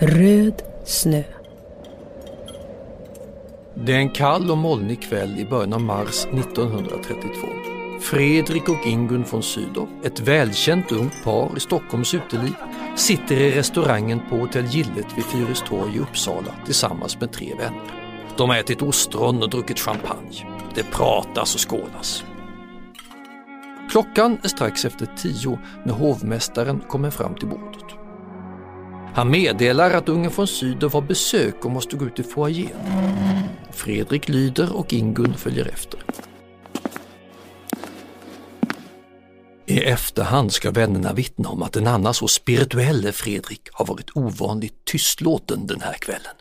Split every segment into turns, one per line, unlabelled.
Röd snö.
Det är en kall och molnig kväll i början av mars 1932. Fredrik och Ingun von Sydow, ett välkänt ungt par i Stockholms uteliv, sitter i restaurangen på Hotell Gillet vid Fyristorg i Uppsala tillsammans med tre vänner. De har ätit ostron och druckit champagne. Det pratas och skålas. Klockan är strax efter tio när hovmästaren kommer fram till bordet. Han meddelar att ungen von Sydow har besök och måste gå ut i foajén. Fredrik lyder och Ingun följer efter. I efterhand ska vännerna vittna om att den annars så spirituelle Fredrik har varit ovanligt tystlåten den här kvällen.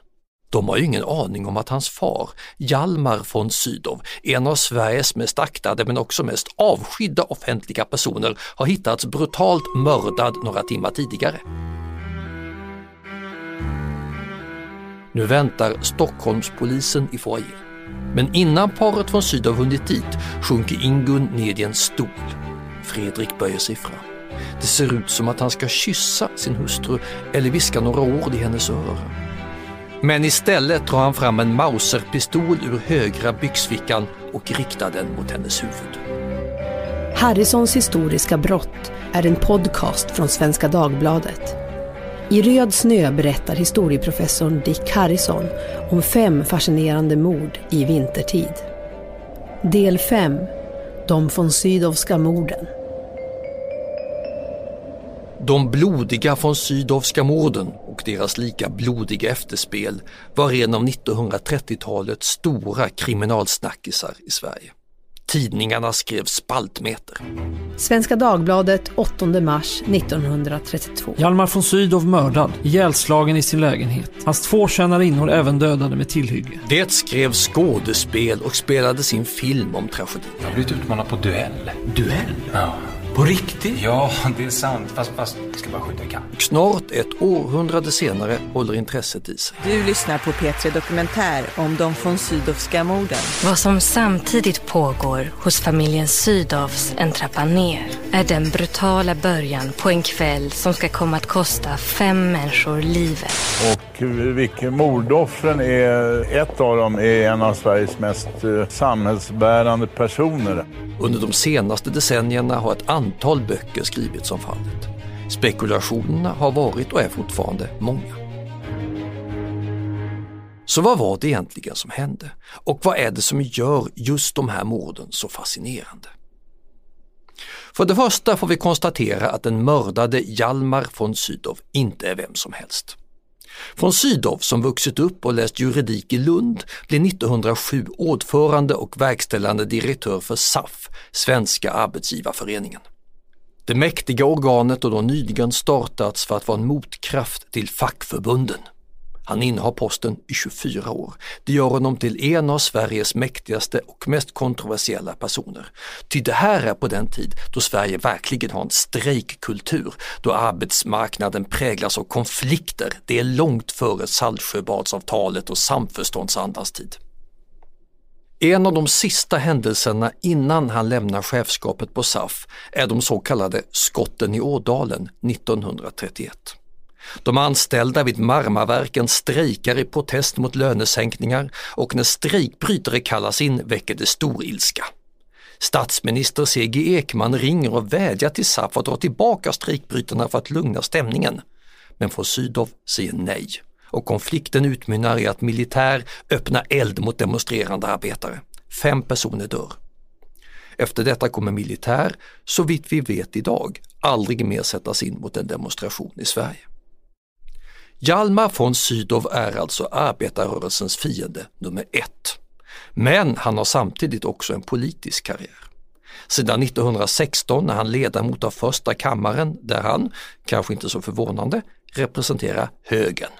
De har ju ingen aning om att hans far, Hjalmar von Sydow, en av Sveriges mest aktade men också mest avskydda offentliga personer, har hittats brutalt mördad några timmar tidigare. Nu väntar Stockholmspolisen i foajén. Men innan paret från syd har hunnit dit sjunker Ingun ned i en stol. Fredrik böjer sig fram. Det ser ut som att han ska kyssa sin hustru eller viska några ord i hennes öra. Men istället drar han fram en Mauserpistol ur högra byxfickan och riktar den mot hennes huvud.
Harrisons historiska brott är en podcast från Svenska Dagbladet. I Röd snö berättar historieprofessorn Dick Harrison om fem fascinerande mord i vintertid. Del 5. De von Sydowska morden.
De blodiga von Sydowska morden och deras lika blodiga efterspel var en av 1930-talets stora kriminalsnackisar i Sverige. Tidningarna skrev spaltmeter.
Svenska Dagbladet 8 mars 1932.
Hjalmar von Sydow mördad, ihjälslagen i sin lägenhet. Hans två tjänarinnor även dödade med tillhygge.
Det skrev skådespel och spelades in film om tragedin.
Jag har blivit utmanad på duell.
Duell?
Ja.
På riktigt?
Ja, det är sant. Fast, fast jag ska bara skjuta ikapp.
Snart ett århundrade senare håller intresset i sig.
Du lyssnar på P3 Dokumentär om de von Sydowska morden.
Vad som samtidigt pågår hos familjen Sydows en trappa ner är den brutala början på en kväll som ska komma att kosta fem människor livet.
Och vilka mordoffren är, ett av dem är en av Sveriges mest eh, samhällsbärande personer.
Under de senaste decennierna har ett antal böcker skrivits om fallet. Spekulationerna har varit och är fortfarande många. Så vad var det egentligen som hände? Och vad är det som gör just de här morden så fascinerande? För det första får vi konstatera att den mördade Hjalmar von Sydow inte är vem som helst. Von Sydow som vuxit upp och läst juridik i Lund blev 1907 ordförande och verkställande direktör för SAF, Svenska Arbetsgivarföreningen. Det mäktiga organet har då nyligen startats för att vara en motkraft till fackförbunden. Han innehar posten i 24 år. Det gör honom till en av Sveriges mäktigaste och mest kontroversiella personer. Ty det här är på den tid då Sverige verkligen har en strejkkultur, då arbetsmarknaden präglas av konflikter. Det är långt före Saltsjöbadsavtalet och samförståndsandans tid. En av de sista händelserna innan han lämnar chefskapet på SAF är de så kallade skotten i Ådalen 1931. De anställda vid Marmaverken strejkar i protest mot lönesänkningar och när strejkbrytare kallas in väcker det stor ilska. Statsminister C.G. Ekman ringer och vädjar till SAF att dra tillbaka strejkbrytarna för att lugna stämningen. Men von Sydow säger nej och konflikten utmynnar i att militär öppnar eld mot demonstrerande arbetare. Fem personer dör. Efter detta kommer militär, så vitt vi vet idag, aldrig mer sättas in mot en demonstration i Sverige. Hjalmar von Sydow är alltså arbetarrörelsens fiende nummer ett. Men han har samtidigt också en politisk karriär. Sedan 1916 är han ledamot av första kammaren där han, kanske inte så förvånande, representerar högern.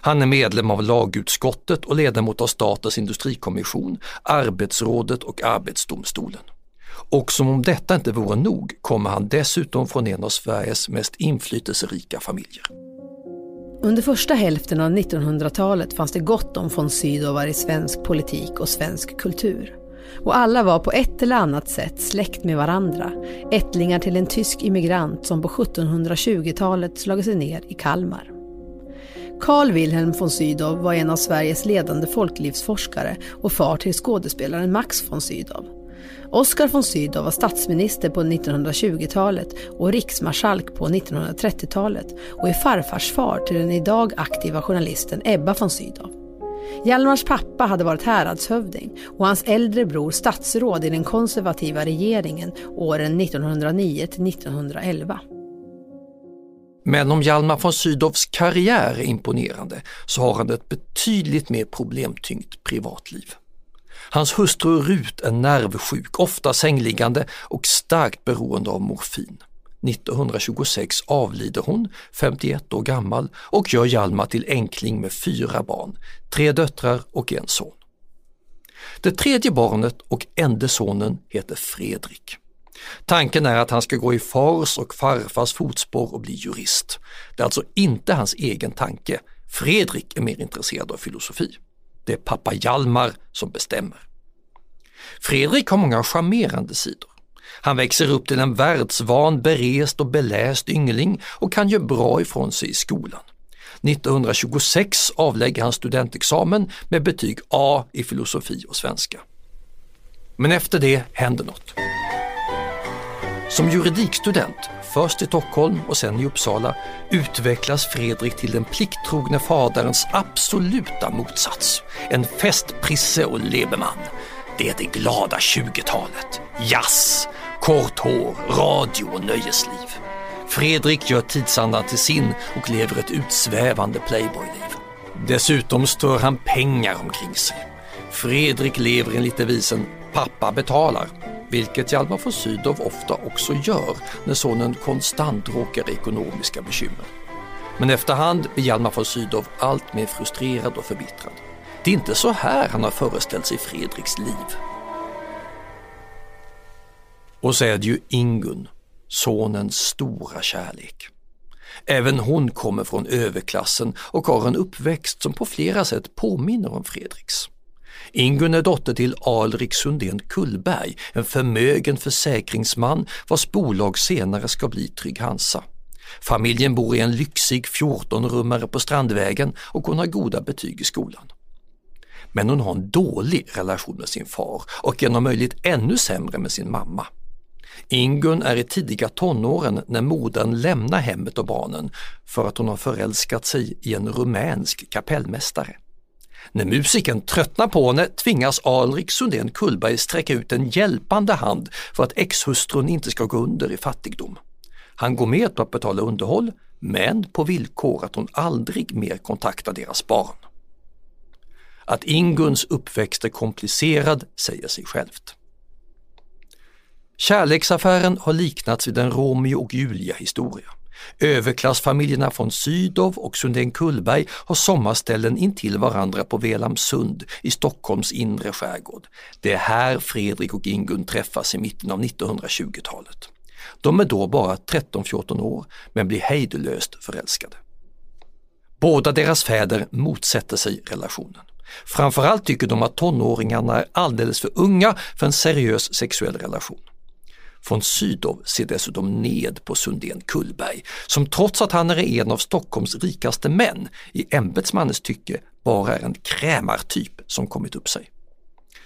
Han är medlem av lagutskottet och ledamot av Statens industrikommission, Arbetsrådet och Arbetsdomstolen. Och som om detta inte vore nog kommer han dessutom från en av Sveriges mest inflytelserika familjer.
Under första hälften av 1900-talet fanns det gott om von Sydowar i svensk politik och svensk kultur. Och alla var på ett eller annat sätt släkt med varandra, ättlingar till en tysk immigrant som på 1720-talet slagit sig ner i Kalmar. Carl Wilhelm von Sydow var en av Sveriges ledande folklivsforskare och far till skådespelaren Max von Sydow. Oskar von Sydow var statsminister på 1920-talet och riksmarskalk på 1930-talet och är farfarsfar till den idag aktiva journalisten Ebba von Sydow. Hjalmars pappa hade varit häradshövding och hans äldre bror statsråd i den konservativa regeringen åren 1909 till 1911.
Men om Hjalmar von Sydows karriär är imponerande så har han ett betydligt mer problemtyngt privatliv. Hans hustru Rut är nervsjuk, ofta sängliggande och starkt beroende av morfin. 1926 avlider hon, 51 år gammal, och gör Hjalmar till enkling med fyra barn, tre döttrar och en son. Det tredje barnet och enda sonen heter Fredrik. Tanken är att han ska gå i fars och farfars fotspår och bli jurist. Det är alltså inte hans egen tanke. Fredrik är mer intresserad av filosofi. Det är pappa Hjalmar som bestämmer. Fredrik har många charmerande sidor. Han växer upp till en världsvan, berest och beläst yngling och kan göra bra ifrån sig i skolan. 1926 avlägger han studentexamen med betyg A i filosofi och svenska. Men efter det händer något. Som juridikstudent, först i Stockholm och sen i Uppsala, utvecklas Fredrik till den plikttrogne faderns absoluta motsats. En festprisse och lebeman. Det är det glada 20-talet. Jazz, kort hår, radio och nöjesliv. Fredrik gör tidsandan till sin och lever ett utsvävande playboyliv. Dessutom stör han pengar omkring sig. Fredrik lever enligt devisen “pappa betalar” vilket Hjalmar von Sydow ofta också gör när sonen konstant råkar i ekonomiska bekymmer. Men efterhand blir Hjalmar von Sydow allt mer frustrerad och förbittrad. Det är inte så här han har föreställt sig Fredriks liv. Och så är det ju Ingun, sonens stora kärlek. Även hon kommer från överklassen och har en uppväxt som på flera sätt påminner om Fredriks. Ingun är dotter till Alrik Sundén Kullberg, en förmögen försäkringsman vars bolag senare ska bli Trygg Hansa. Familjen bor i en lyxig 14-rummare på Strandvägen och hon har goda betyg i skolan. Men hon har en dålig relation med sin far och en om möjligt ännu sämre med sin mamma. Ingun är i tidiga tonåren när modern lämnar hemmet och barnen för att hon har förälskat sig i en rumänsk kapellmästare. När musikern tröttnar på henne tvingas Alrik Sundén Kullberg sträcka ut en hjälpande hand för att exhustrun inte ska gå under i fattigdom. Han går med på att betala underhåll, men på villkor att hon aldrig mer kontaktar deras barn. Att Inguns uppväxt är komplicerad säger sig självt. Kärleksaffären har liknats vid en Romeo och Julia historia. Överklassfamiljerna från Sydow och Sundén Kullberg har sommarställen intill varandra på Velamsund i Stockholms inre skärgård. Det är här Fredrik och Ingun träffas i mitten av 1920-talet. De är då bara 13-14 år men blir hejdlöst förälskade. Båda deras fäder motsätter sig relationen. Framförallt tycker de att tonåringarna är alldeles för unga för en seriös sexuell relation. Von Sydow ser dessutom ned på Sundén Kullberg som trots att han är en av Stockholms rikaste män i ämbetsmannens tycke bara är en krämartyp som kommit upp sig.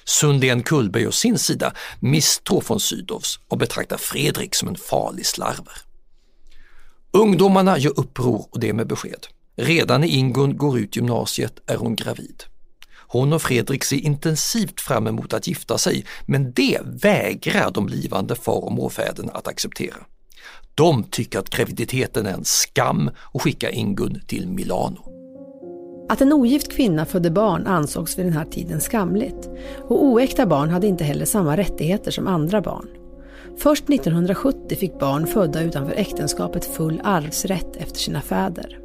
Sundén Kullberg å sin sida misstror von Sydows och betraktar Fredrik som en farlig slarver. Ungdomarna gör uppror och det med besked. Redan när Ingun går ut gymnasiet är hon gravid. Hon och Fredrik ser intensivt fram emot att gifta sig, men det vägrar de blivande far och morfäderna att acceptera. De tycker att graviditeten är en skam och skickar Ingun till Milano.
Att en ogift kvinna födde barn ansågs vid den här tiden skamligt och oäkta barn hade inte heller samma rättigheter som andra barn. Först 1970 fick barn födda utanför äktenskapet full arvsrätt efter sina fäder.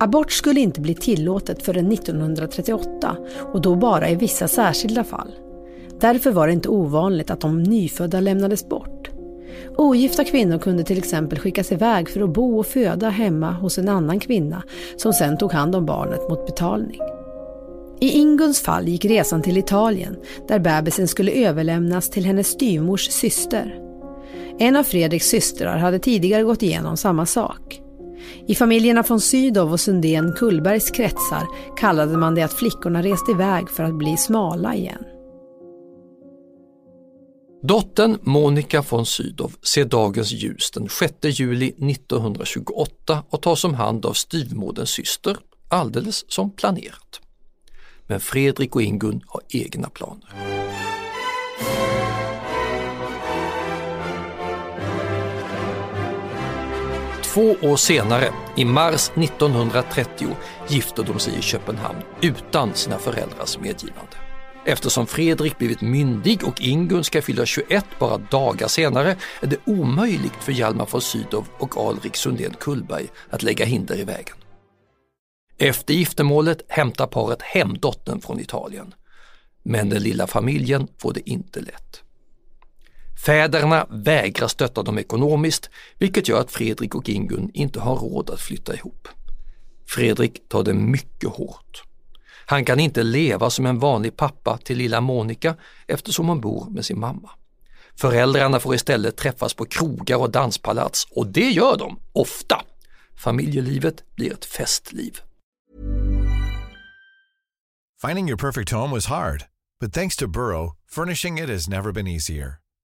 Abort skulle inte bli tillåtet förrän 1938 och då bara i vissa särskilda fall. Därför var det inte ovanligt att de nyfödda lämnades bort. Ogifta kvinnor kunde till exempel skickas iväg för att bo och föda hemma hos en annan kvinna som sen tog hand om barnet mot betalning. I Inguns fall gick resan till Italien där bebisen skulle överlämnas till hennes styvmors syster. En av Fredriks systrar hade tidigare gått igenom samma sak. I familjerna von Sydow och Sundén Kullbergs kretsar kallade man det att flickorna reste iväg för att bli smala igen.
Dottern Monica von Sydow ser dagens ljus den 6 juli 1928 och tas om hand av styvmoderns syster, alldeles som planerat. Men Fredrik och Ingun har egna planer. Två år senare, i mars 1930, gifter de sig i Köpenhamn utan sina föräldrars medgivande. Eftersom Fredrik blivit myndig och Ingun ska fylla 21 bara dagar senare är det omöjligt för Hjalmar von Sydow och Alrik Sundén Kullberg att lägga hinder i vägen. Efter giftermålet hämtar paret hem dottern från Italien. Men den lilla familjen får det inte lätt. Fäderna vägrar stötta dem ekonomiskt vilket gör att Fredrik och Ingun inte har råd att flytta ihop. Fredrik tar det mycket hårt. Han kan inte leva som en vanlig pappa till lilla Monica eftersom hon bor med sin mamma. Föräldrarna får istället träffas på krogar och danspalats och det gör de, ofta. Familjelivet blir ett festliv.
Finding your perfect home was hard, but thanks to Burrow, furnishing it has never been easier.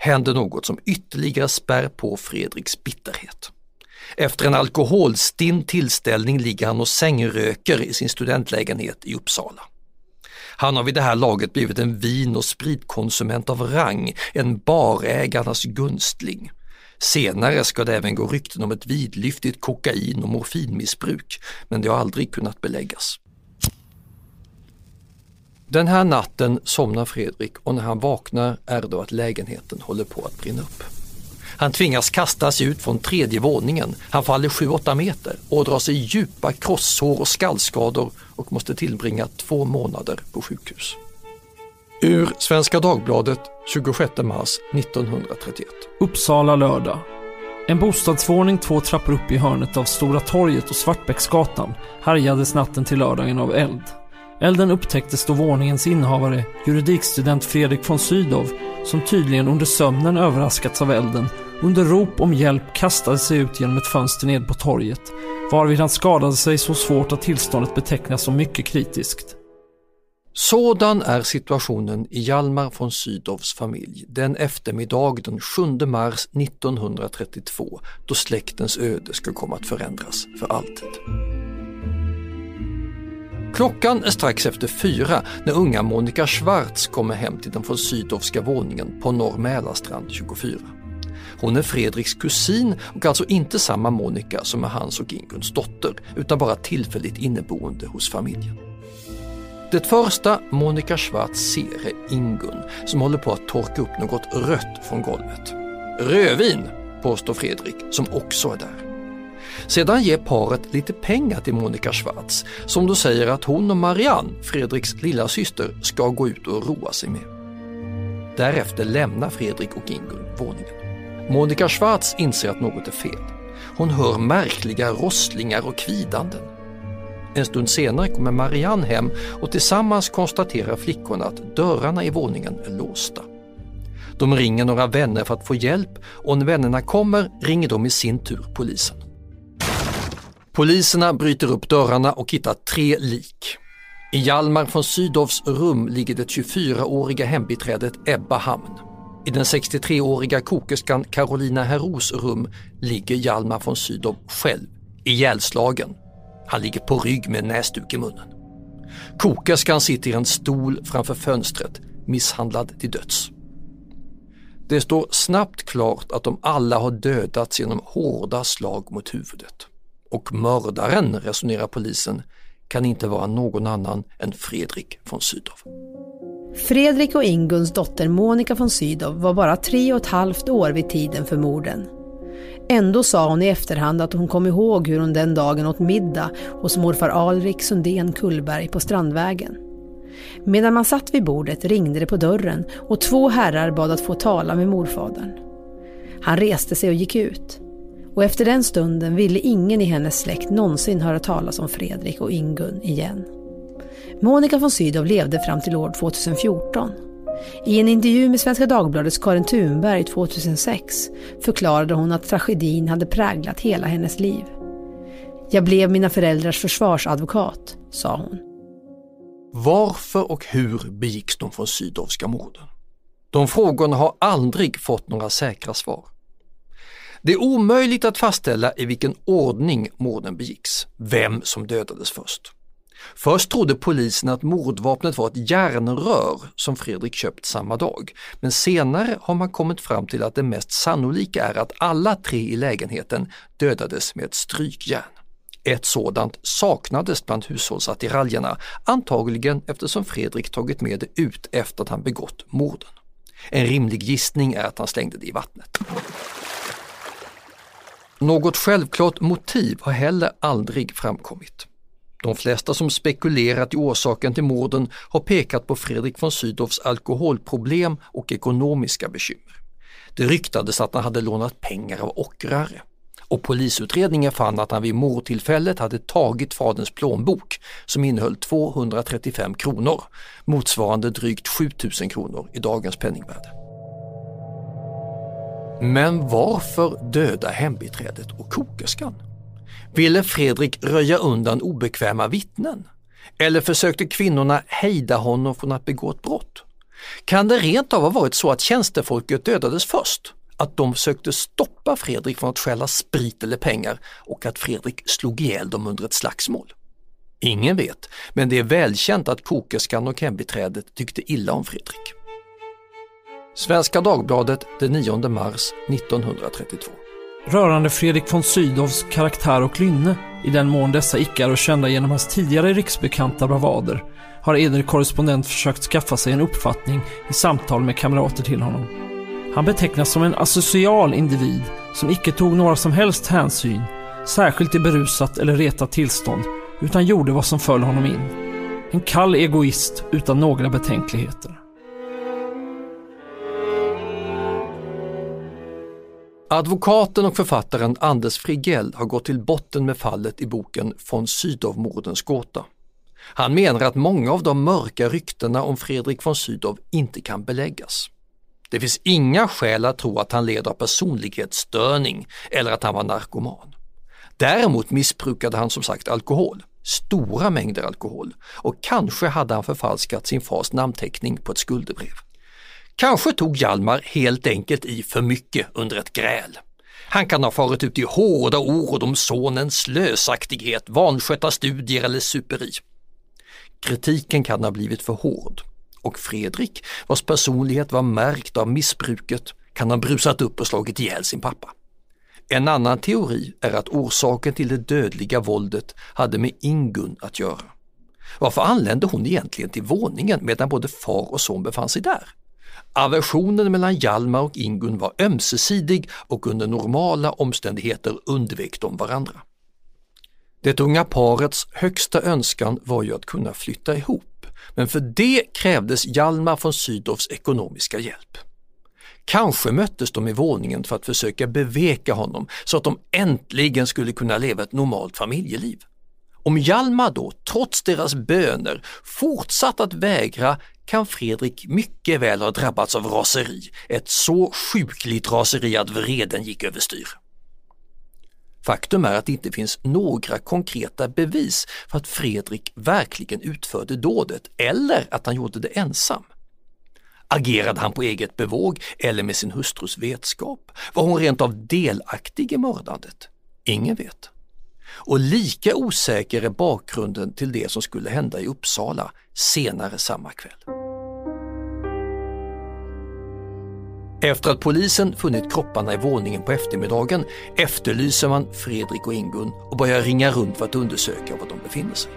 händer något som ytterligare spär på Fredriks bitterhet. Efter en alkoholstinn tillställning ligger han och sängröker i sin studentlägenhet i Uppsala. Han har vid det här laget blivit en vin och spritkonsument av rang, en barägarnas gunstling. Senare ska det även gå rykten om ett vidlyftigt kokain och morfinmissbruk, men det har aldrig kunnat beläggas. Den här natten somnar Fredrik och när han vaknar är det att lägenheten håller på att brinna upp. Han tvingas kastas ut från tredje våningen. Han faller 7-8 meter och drar sig djupa krosshår och skallskador och måste tillbringa två månader på sjukhus. Ur Svenska Dagbladet 26 mars 1931.
Uppsala lördag. En bostadsvåning två trappor upp i hörnet av Stora torget och Svartbäcksgatan härjades natten till lördagen av eld. Elden upptäcktes då våningens innehavare, juridikstudent Fredrik von Sydow, som tydligen under sömnen överraskats av elden, under rop om hjälp kastade sig ut genom ett fönster ned på torget, varvid han skadade sig så svårt att tillståndet betecknas som mycket kritiskt.
Sådan är situationen i Hjalmar von Sydows familj den eftermiddag den 7 mars 1932 då släktens öde ska komma att förändras för alltid. Klockan är strax efter fyra när unga Monica Schwarz kommer hem till den von Sydowska våningen på Norr Mälarstrand 24. Hon är Fredriks kusin och alltså inte samma Monica som är hans och Inguns dotter utan bara tillfälligt inneboende hos familjen. Det första Monica Schwarz ser är Ingun som håller på att torka upp något rött från golvet. Rödvin, påstår Fredrik som också är där. Sedan ger paret lite pengar till Monica Schwarz som då säger att hon och Marianne, Fredriks lilla syster, ska gå ut och roa sig med. Därefter lämnar Fredrik och Ingun våningen. Monica Schwarz inser att något är fel. Hon hör märkliga rosslingar och kvidanden. En stund senare kommer Marianne hem och tillsammans konstaterar flickorna att dörrarna i våningen är låsta. De ringer några vänner för att få hjälp och när vännerna kommer ringer de i sin tur polisen. Poliserna bryter upp dörrarna och hittar tre lik. I Hjalmar von Sydows rum ligger det 24-åriga hembiträdet Ebba Hamn. I den 63-åriga kokerskan Carolina Heros rum ligger Hjalmar von Sydow själv, ihjälslagen. Han ligger på rygg med näsduk i munnen. Kokerskan sitter i en stol framför fönstret, misshandlad till döds. Det står snabbt klart att de alla har dödats genom hårda slag mot huvudet. Och mördaren, resonerar polisen, kan inte vara någon annan än Fredrik von Sydow.
Fredrik och Inguns dotter Monica von Sydow var bara tre och ett halvt år vid tiden för morden. Ändå sa hon i efterhand att hon kom ihåg hur hon den dagen åt middag hos morfar Alrik Sundén Kullberg på Strandvägen. Medan man satt vid bordet ringde det på dörren och två herrar bad att få tala med morfadern. Han reste sig och gick ut. Och efter den stunden ville ingen i hennes släkt någonsin höra talas om Fredrik och Ingun igen. Monica von Sydow levde fram till år 2014. I en intervju med Svenska Dagbladets Karin Thunberg 2006 förklarade hon att tragedin hade präglat hela hennes liv. Jag blev mina föräldrars försvarsadvokat, sa hon.
Varför och hur begicks de från Sydowska morden? De frågorna har aldrig fått några säkra svar. Det är omöjligt att fastställa i vilken ordning morden begicks, vem som dödades först. Först trodde polisen att mordvapnet var ett järnrör som Fredrik köpt samma dag, men senare har man kommit fram till att det mest sannolika är att alla tre i lägenheten dödades med ett strykjärn. Ett sådant saknades bland hushållsattiraljerna, antagligen eftersom Fredrik tagit med det ut efter att han begått morden. En rimlig gissning är att han slängde det i vattnet. Något självklart motiv har heller aldrig framkommit. De flesta som spekulerat i orsaken till morden har pekat på Fredrik von Sydows alkoholproblem och ekonomiska bekymmer. Det ryktades att han hade lånat pengar av ockrare och polisutredningen fann att han vid mordtillfället hade tagit faderns plånbok som innehöll 235 kronor, motsvarande drygt 7000 kronor i dagens penningvärde. Men varför döda hembiträdet och kokerskan? Ville Fredrik röja undan obekväma vittnen? Eller försökte kvinnorna hejda honom från att begå ett brott? Kan det rent av ha varit så att tjänstefolket dödades först? Att de sökte stoppa Fredrik från att stjäla sprit eller pengar och att Fredrik slog ihjäl dem under ett slagsmål? Ingen vet, men det är välkänt att kokerskan och hembiträdet tyckte illa om Fredrik. Svenska Dagbladet den 9 mars 1932.
Rörande Fredrik von Sydows karaktär och lynne, i den mån dessa icke är kända genom hans tidigare riksbekanta bravader, har eder korrespondent försökt skaffa sig en uppfattning i samtal med kamrater till honom. Han betecknas som en asocial individ som icke tog några som helst hänsyn, särskilt i berusat eller retat tillstånd, utan gjorde vad som föll honom in. En kall egoist utan några betänkligheter.
Advokaten och författaren Anders Frigell har gått till botten med fallet i boken Von Sydow-mordens gåta. Han menar att många av de mörka ryktena om Fredrik von Sydow inte kan beläggas. Det finns inga skäl att tro att han led av personlighetsstörning eller att han var narkoman. Däremot missbrukade han som sagt alkohol, stora mängder alkohol och kanske hade han förfalskat sin fars namnteckning på ett skuldebrev. Kanske tog Hjalmar helt enkelt i för mycket under ett gräl. Han kan ha farit ut i hårda ord om sonens slösaktighet, vanskötta studier eller superi. Kritiken kan ha blivit för hård och Fredrik, vars personlighet var märkt av missbruket, kan ha brusat upp och slagit ihjäl sin pappa. En annan teori är att orsaken till det dödliga våldet hade med Ingun att göra. Varför anlände hon egentligen till våningen medan både far och son befann sig där? Aversionen mellan Hjalmar och Ingun var ömsesidig och under normala omständigheter undvek de varandra. Det unga parets högsta önskan var ju att kunna flytta ihop, men för det krävdes Hjalmar von Sydows ekonomiska hjälp. Kanske möttes de i våningen för att försöka beveka honom så att de äntligen skulle kunna leva ett normalt familjeliv. Om Hjalmar då, trots deras böner, fortsatt att vägra kan Fredrik mycket väl ha drabbats av raseri, ett så sjukligt raseri att vreden gick överstyr. Faktum är att det inte finns några konkreta bevis för att Fredrik verkligen utförde dådet eller att han gjorde det ensam. Agerade han på eget bevåg eller med sin hustrus vetskap? Var hon rent av delaktig i mördandet? Ingen vet. Och lika osäker är bakgrunden till det som skulle hända i Uppsala senare samma kväll. Efter att polisen funnit kropparna i våningen på eftermiddagen efterlyser man Fredrik och Ingun och börjar ringa runt för att undersöka var de befinner sig.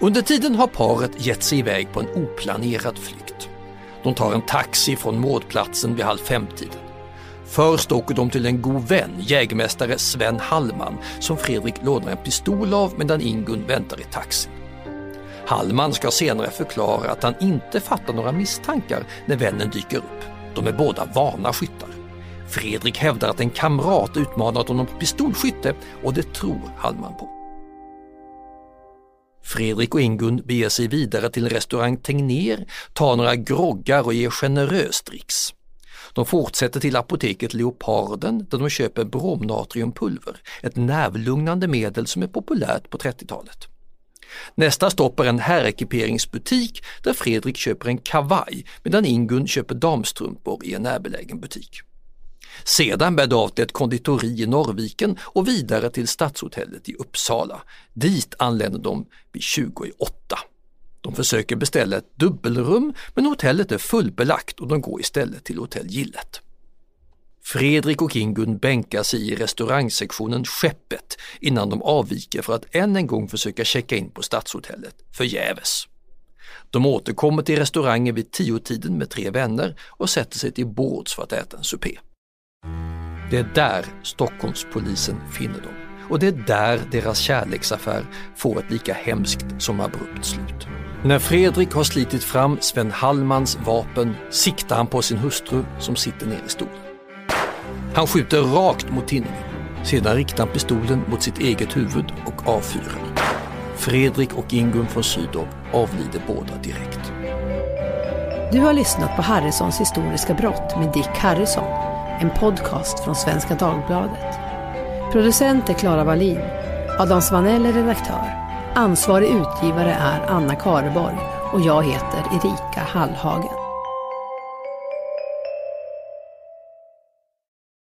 Under tiden har paret gett sig iväg på en oplanerad flykt. De tar en taxi från mordplatsen vid halv femtiden. Först åker de till en god vän, jägmästare Sven Hallman, som Fredrik lånar en pistol av medan Ingun väntar i taxi. Hallman ska senare förklara att han inte fattar några misstankar när vännen dyker upp. De är båda vana skyttar. Fredrik hävdar att en kamrat utmanat honom på pistolskytte och det tror Hallman på. Fredrik och Ingun beger sig vidare till restaurang Tegnér, tar några groggar och ger generöst dricks. De fortsätter till apoteket Leoparden där de köper bromnatriumpulver, ett nervlugnande medel som är populärt på 30-talet. Nästa stopp är en herrekiperingsbutik där Fredrik köper en kavaj medan Ingun köper damstrumpor i en närbelägen butik. Sedan bär det av till ett konditori i Norrviken och vidare till Stadshotellet i Uppsala. Dit anländer de vid 20 i 8. De försöker beställa ett dubbelrum men hotellet är fullbelagt och de går istället till hotell Gillet. Fredrik och Ingun bänkar sig i restaurangsektionen Skeppet innan de avviker för att än en gång försöka checka in på Stadshotellet, förgäves. De återkommer till restaurangen vid tiotiden med tre vänner och sätter sig till bords för att äta en supé. Det är där Stockholmspolisen finner dem och det är där deras kärleksaffär får ett lika hemskt som abrupt slut. När Fredrik har slitit fram Sven Hallmans vapen siktar han på sin hustru som sitter ner i stolen. Han skjuter rakt mot tinningen. Sedan riktar han pistolen mot sitt eget huvud och avfyrar. Fredrik och Ingun von Sydow avlider båda direkt.
Du har lyssnat på Harrisons historiska brott med Dick Harrison, en podcast från Svenska Dagbladet. Producent är Klara Wallin. Adam Svanell är redaktör. Ansvarig utgivare är Anna Kareborg och jag heter Erika Hallhagen.